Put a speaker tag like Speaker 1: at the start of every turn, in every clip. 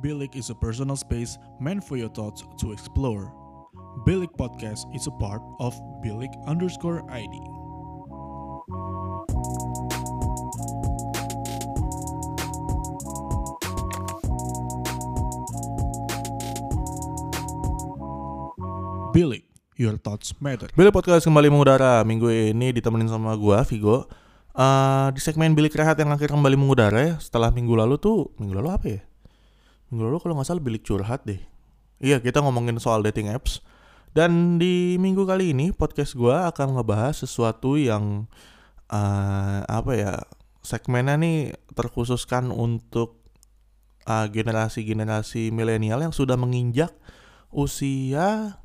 Speaker 1: Bilik is a personal space meant for your thoughts to explore. Bilik Podcast is a part of Bilik underscore ID. Bilik, your thoughts matter.
Speaker 2: Billy Podcast kembali mengudara Minggu ini ditemenin sama gua Vigo Eh, Di segmen Bilik Rehat yang akhirnya kembali mengudara ya Setelah minggu lalu tuh Minggu lalu apa ya? Minggu lalu kalau nggak salah Bilik Curhat deh Iya kita ngomongin soal dating apps Dan di minggu kali ini podcast gua akan ngebahas sesuatu yang eh, Apa ya Segmennya nih terkhususkan untuk eh, generasi-generasi milenial yang sudah menginjak usia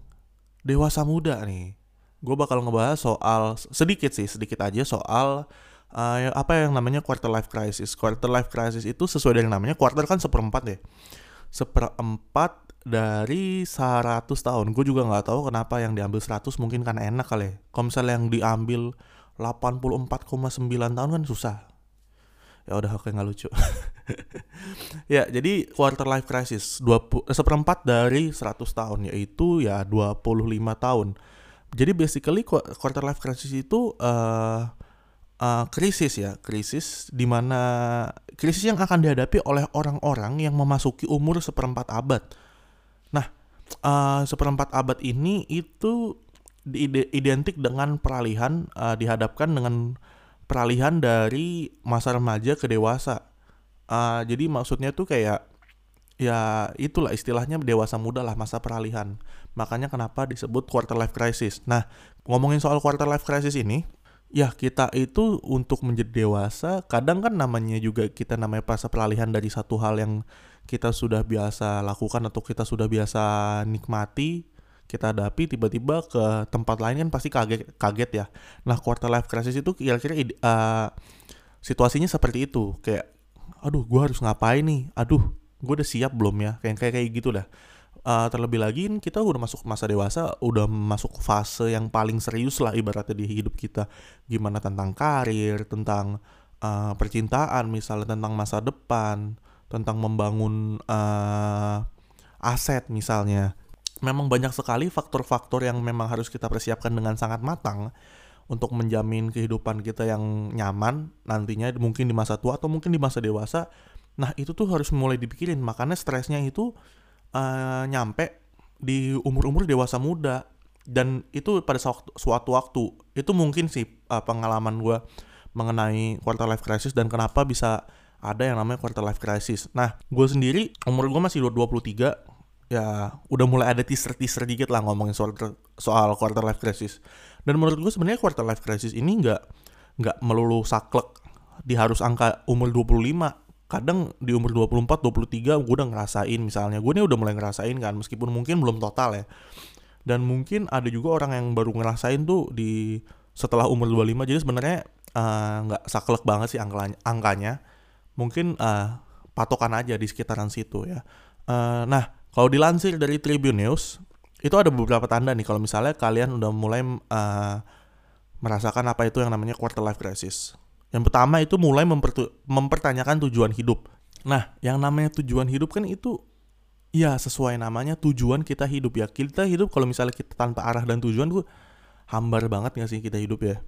Speaker 2: dewasa muda nih. Gue bakal ngebahas soal sedikit sih, sedikit aja soal uh, apa yang namanya quarter life crisis. Quarter life crisis itu sesuai dengan namanya quarter kan seperempat ya. Seperempat dari 100 tahun. Gue juga nggak tahu kenapa yang diambil 100 mungkin kan enak kali ya. Kalau misalnya yang diambil 84,9 tahun kan susah. Ya udah oke nggak lucu. ya, jadi quarter life crisis 20 eh, seperempat dari 100 tahun yaitu ya 25 tahun. Jadi basically qu- quarter life crisis itu eh eh, krisis ya, krisis di mana krisis yang akan dihadapi oleh orang-orang yang memasuki umur seperempat abad. Nah, eh, seperempat abad ini itu identik dengan peralihan eh, dihadapkan dengan peralihan dari masa remaja ke dewasa. Ah, jadi maksudnya tuh kayak ya itulah istilahnya dewasa muda lah masa peralihan. Makanya kenapa disebut quarter life crisis. Nah, ngomongin soal quarter life crisis ini, ya kita itu untuk menjadi dewasa, kadang kan namanya juga kita namanya masa peralihan dari satu hal yang kita sudah biasa lakukan atau kita sudah biasa nikmati, kita hadapi tiba-tiba ke tempat lain kan pasti kaget kaget ya. Nah, quarter life crisis itu kira-kira eh, situasinya seperti itu, kayak aduh gua harus ngapain nih? Aduh, gue udah siap belum ya? Kayak kayak kayak gitu dah. Eh, terlebih lagi kita udah masuk masa dewasa, udah masuk fase yang paling serius lah ibaratnya di hidup kita. Gimana tentang karir, tentang eh, percintaan, misalnya tentang masa depan, tentang membangun eh, aset misalnya. Memang banyak sekali faktor-faktor yang memang harus kita persiapkan dengan sangat matang untuk menjamin kehidupan kita yang nyaman nantinya mungkin di masa tua atau mungkin di masa dewasa. Nah, itu tuh harus mulai dipikirin. Makanya stresnya itu eh, nyampe di umur-umur dewasa muda dan itu pada suatu, waktu itu mungkin sih eh, pengalaman gue mengenai quarter life crisis dan kenapa bisa ada yang namanya quarter life crisis. Nah, gue sendiri umur gue masih 23 ya udah mulai ada teaser-teaser dikit lah ngomongin soal soal quarter life crisis. Dan menurut gue sebenarnya quarter life crisis ini nggak nggak melulu saklek di harus angka umur 25 kadang di umur 24, 23 gue udah ngerasain misalnya. Gue nih udah mulai ngerasain kan meskipun mungkin belum total ya. Dan mungkin ada juga orang yang baru ngerasain tuh di setelah umur 25 jadi sebenarnya eh, nggak saklek banget sih angkanya, angkanya. Mungkin eh, patokan aja di sekitaran situ ya. Eh, nah kalau dilansir dari Tribune News itu ada beberapa tanda nih kalau misalnya kalian udah mulai eh, merasakan apa itu yang namanya quarter life crisis. Yang pertama itu mulai mempertanyakan tujuan hidup. Nah, yang namanya tujuan hidup kan itu ya sesuai namanya tujuan kita hidup ya. Kita hidup kalau misalnya kita tanpa arah dan tujuan tuh hambar banget gak sih kita hidup ya.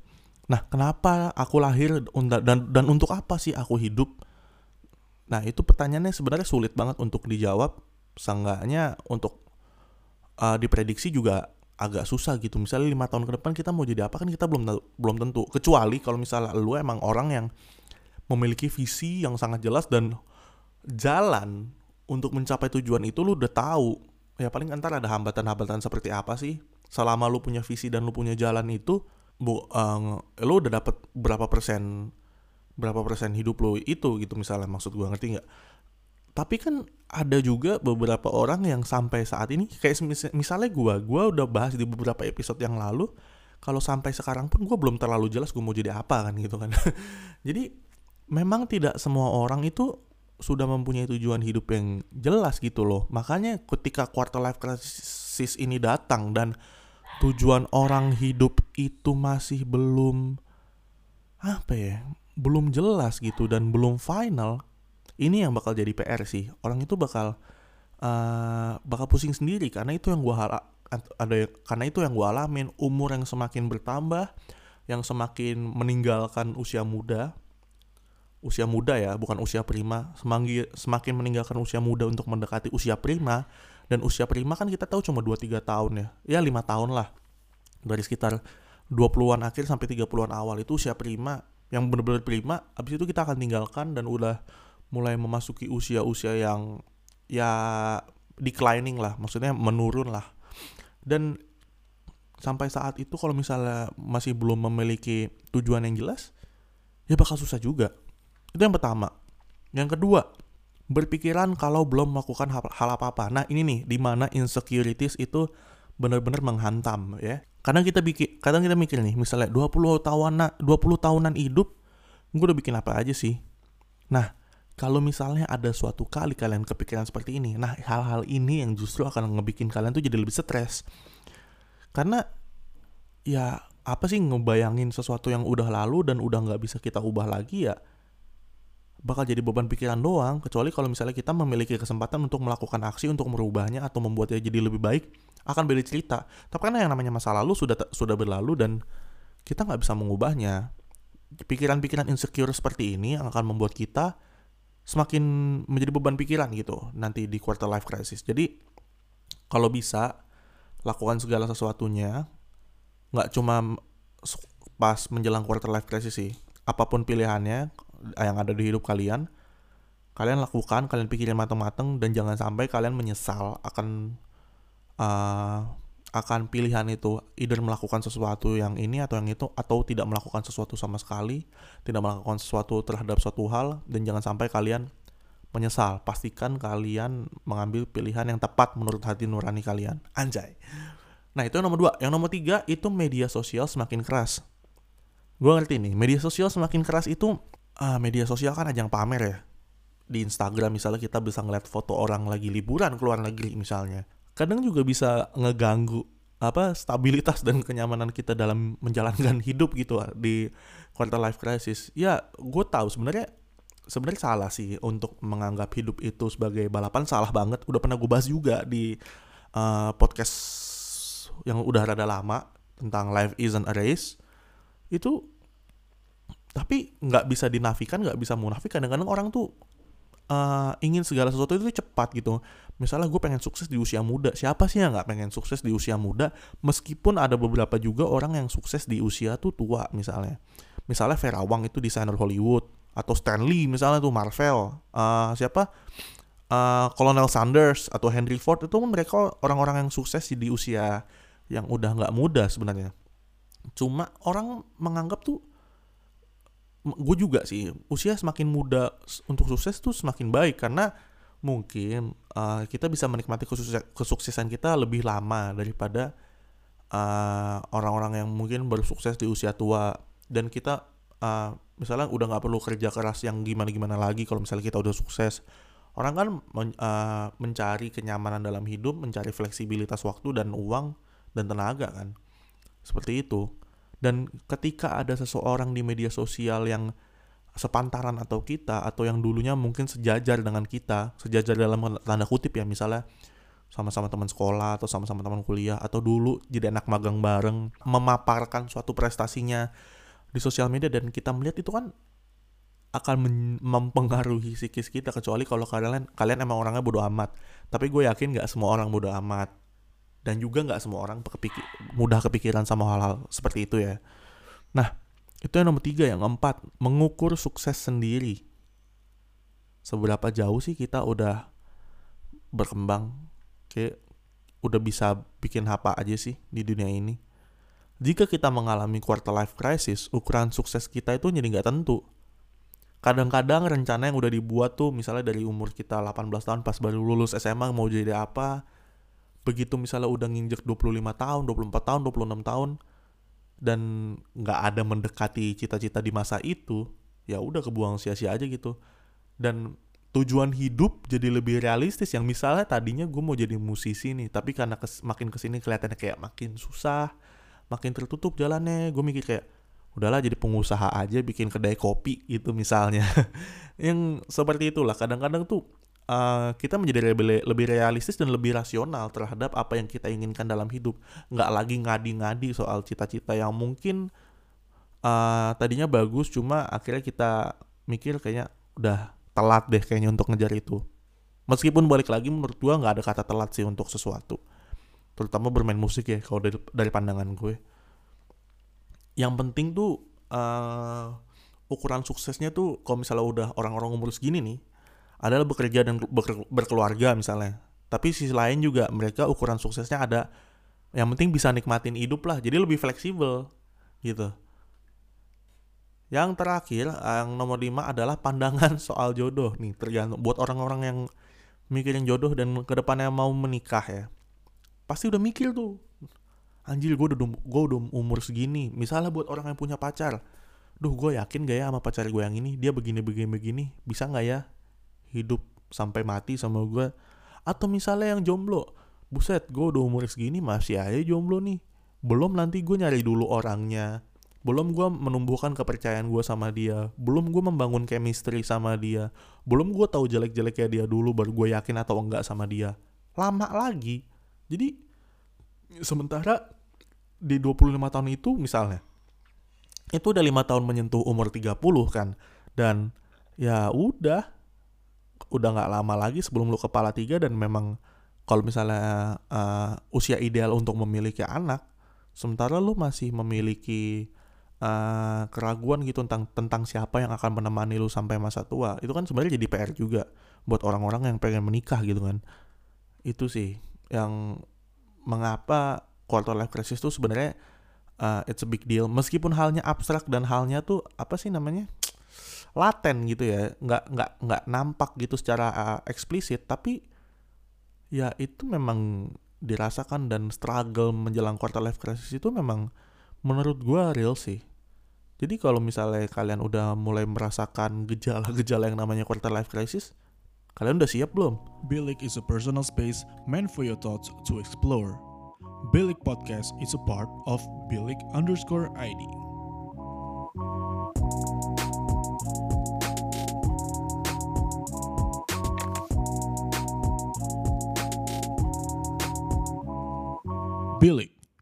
Speaker 2: Nah, kenapa aku lahir dan dan untuk apa sih aku hidup? Nah, itu pertanyaannya sebenarnya sulit banget untuk dijawab. Seenggaknya untuk uh, diprediksi juga agak susah gitu. Misalnya lima tahun ke depan kita mau jadi apa kan kita belum belum tentu. Kecuali kalau misalnya lu emang orang yang memiliki visi yang sangat jelas dan jalan untuk mencapai tujuan itu lu udah tahu. Ya paling ntar ada hambatan-hambatan seperti apa sih? Selama lu punya visi dan lu punya jalan itu, bu, eh, lu udah dapat berapa persen berapa persen hidup lu itu gitu misalnya maksud gua ngerti nggak? Tapi kan ada juga beberapa orang yang sampai saat ini kayak semis- misalnya gua, gua udah bahas di beberapa episode yang lalu kalau sampai sekarang pun gua belum terlalu jelas gua mau jadi apa kan gitu kan. jadi memang tidak semua orang itu sudah mempunyai tujuan hidup yang jelas gitu loh. Makanya ketika quarter life crisis ini datang dan tujuan orang hidup itu masih belum apa ya? Belum jelas gitu dan belum final. Ini yang bakal jadi PR sih. Orang itu bakal uh, bakal pusing sendiri karena itu yang gue hal ada karena itu yang gue alamin. Umur yang semakin bertambah yang semakin meninggalkan usia muda usia muda ya bukan usia prima semakin semakin meninggalkan usia muda untuk mendekati usia prima dan usia prima kan kita tahu cuma 2-3 tahun ya. Ya lima tahun lah. Dari sekitar 20-an akhir sampai 30-an awal itu usia prima. Yang benar-benar prima habis itu kita akan tinggalkan dan udah mulai memasuki usia-usia yang ya declining lah. Maksudnya menurun lah. Dan sampai saat itu kalau misalnya masih belum memiliki tujuan yang jelas ya bakal susah juga. Itu yang pertama. Yang kedua berpikiran kalau belum melakukan hal, hal apa-apa. Nah ini nih di mana insecurities itu benar-benar menghantam ya. Kadang kita bikin kadang kita mikir nih misalnya 20 tahunan 20 tahunan hidup gue udah bikin apa aja sih? Nah kalau misalnya ada suatu kali kalian kepikiran seperti ini nah hal-hal ini yang justru akan ngebikin kalian tuh jadi lebih stres karena ya apa sih ngebayangin sesuatu yang udah lalu dan udah nggak bisa kita ubah lagi ya bakal jadi beban pikiran doang kecuali kalau misalnya kita memiliki kesempatan untuk melakukan aksi untuk merubahnya atau membuatnya jadi lebih baik akan beda cerita. Tapi karena yang namanya masa lalu sudah sudah berlalu dan kita nggak bisa mengubahnya. Pikiran-pikiran insecure seperti ini akan membuat kita semakin menjadi beban pikiran gitu nanti di quarter life crisis. Jadi kalau bisa lakukan segala sesuatunya nggak cuma pas menjelang quarter life crisis sih. Apa pun pilihannya yang ada di hidup kalian, kalian lakukan, kalian pikirin matang-matang dan jangan sampai kalian menyesal akan uh, akan pilihan itu either melakukan sesuatu yang ini atau yang itu atau tidak melakukan sesuatu sama sekali, tidak melakukan sesuatu terhadap suatu hal dan jangan sampai kalian menyesal. Pastikan kalian mengambil pilihan yang tepat menurut hati nurani kalian. Anjay. Nah itu yang nomor dua. Yang nomor tiga itu media sosial semakin keras. Gue ngerti nih, media sosial semakin keras itu uh, media sosial kan ajang pamer ya. Di Instagram misalnya kita bisa ngeliat foto orang lagi liburan ke luar negeri misalnya kadang juga bisa ngeganggu apa stabilitas dan kenyamanan kita dalam menjalankan hidup gitu di quarter life crisis. Ya, gue tahu sebenarnya sebenarnya salah sih untuk menganggap hidup itu sebagai balapan salah banget. Udah pernah gue bahas juga di uh, podcast yang udah rada lama tentang life isn't a race. Itu tapi nggak bisa dinafikan, nggak bisa munafik. Kadang-kadang orang tuh uh, ingin segala sesuatu itu cepat gitu. Misalnya gue pengen sukses di usia muda. Siapa sih yang nggak pengen sukses di usia muda? Meskipun ada beberapa juga orang yang sukses di usia tuh tua misalnya. Misalnya Vera Wang itu desainer Hollywood atau Stanley misalnya tuh Marvel. Uh, siapa? Uh, Colonel Sanders atau Henry Ford itu mereka orang-orang yang sukses di usia yang udah nggak muda sebenarnya. Cuma orang menganggap tuh gue juga sih usia semakin muda untuk sukses tuh semakin baik karena mungkin uh, kita bisa menikmati kesuksesan kita lebih lama daripada uh, orang-orang uh, yang mungkin baru sukses di usia tua dan kita uh, misalnya udah nggak perlu kerja keras yang gimana-gimana lagi kalau misalnya kita udah sukses. Orang kan men, uh, mencari kenyamanan dalam hidup mencari fleksibilitas waktu dan uang dan tenaga kan. Seperti itu dan ketika ada seseorang di media sosial yang sepantaran atau kita atau yang dulunya mungkin sejajar dengan kita, sejajar dalam tanda kutip ya misalnya sama-sama teman sekolah atau sama-sama teman kuliah atau dulu jadi anak magang bareng memaparkan suatu prestasinya di sosial media dan kita melihat itu kan akan mempengaruhi psikis kita kecuali kalau kalian kalian emang orangnya bodoh amat. Tapi gue yakin nggak semua orang bodoh amat dan juga nggak semua orang kepikir, mudah kepikiran sama hal-hal seperti itu ya. Nah, itu yang nomor tiga. Yang keempat, mengukur sukses sendiri. Seberapa jauh sih kita udah berkembang? Kayak udah bisa bikin apa aja sih di dunia ini? Jika kita mengalami quarter life crisis, ukuran sukses kita itu jadi nggak tentu. Kadang-kadang rencana yang udah dibuat tuh misalnya dari umur kita 18 tahun pas baru lulus SMA mau jadi apa, begitu misalnya udah nginjek 25 tahun, 24 tahun, 26 tahun dan nggak ada mendekati cita-cita di masa itu, ya udah kebuang sia-sia aja gitu. Dan tujuan hidup jadi lebih realistis yang misalnya tadinya gue mau jadi musisi nih, tapi karena kes, makin ke sini kelihatannya kayak makin susah, makin tertutup jalannya, gue mikir kayak udahlah jadi pengusaha aja bikin kedai kopi gitu misalnya. yang seperti itulah kadang-kadang tuh uh, kita menjadi lebih, lebih realistis dan lebih rasional terhadap apa yang kita inginkan dalam hidup. Nggak lagi ngadi-ngadi soal cita-cita yang mungkin uh, tadinya bagus, cuma akhirnya kita mikir kayaknya udah telat deh kayaknya untuk ngejar itu. Meskipun balik lagi menurut gua nggak ada kata telat sih untuk sesuatu. Terutama bermain musik ya kalau dari, dari pandangan gue. Yang penting tuh uh, ukuran suksesnya tuh kalau misalnya udah orang-orang umur segini nih adalah bekerja dan berkeluarga misalnya. Tapi sisi lain juga mereka ukuran suksesnya ada yang penting bisa nikmatin hidup lah. Jadi lebih fleksibel gitu. Yang terakhir, yang nomor lima adalah pandangan soal jodoh nih tergantung buat orang-orang yang mikirin jodoh dan ke depannya mau menikah ya. Pasti udah mikir tuh. Anjir gue udah, gue udah umur segini. Misalnya buat orang yang punya pacar. Duh gue yakin gak ya sama pacar gue yang ini. Dia begini-begini-begini. Bisa gak ya hidup sampai mati sama gue atau misalnya yang jomblo buset gue udah umur segini masih aja jomblo nih. Belum nanti gue nyari dulu orangnya. Belum gue menumbuhkan kepercayaan gue sama dia. Belum gue membangun chemistry sama dia. Belum gue tahu jelek-jeleknya dia dulu baru gue yakin atau enggak sama dia. Lama lagi. Jadi sementara di 25 tahun itu misalnya itu udah lima tahun menyentuh umur 30 kan. Dan ya udah udah nggak lama lagi sebelum lu kepala tiga dan memang kalau misalnya uh, usia ideal untuk memiliki anak sementara lu masih memiliki uh, keraguan gitu tentang tentang siapa yang akan menemani lu sampai masa tua itu kan sebenarnya jadi PR juga buat orang-orang yang pengen menikah gitu kan. Itu sih yang mengapa quarter life crisis itu sebenarnya uh, it's a big deal. Meskipun halnya abstrak dan halnya tuh apa sih namanya laten gitu ya nggak nggak nggak nampak gitu secara uh, eksplisit tapi ya itu memang dirasakan dan struggle menjelang quarter life crisis itu memang menurut gua real sih jadi kalau misalnya kalian udah mulai merasakan gejala-gejala yang namanya quarter life crisis kalian udah siap belum?
Speaker 1: Bilik is a personal space meant for your thoughts to explore. Bilik Podcast is a part of Bilik underscore ID. Billy,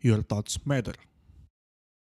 Speaker 1: your thoughts matter.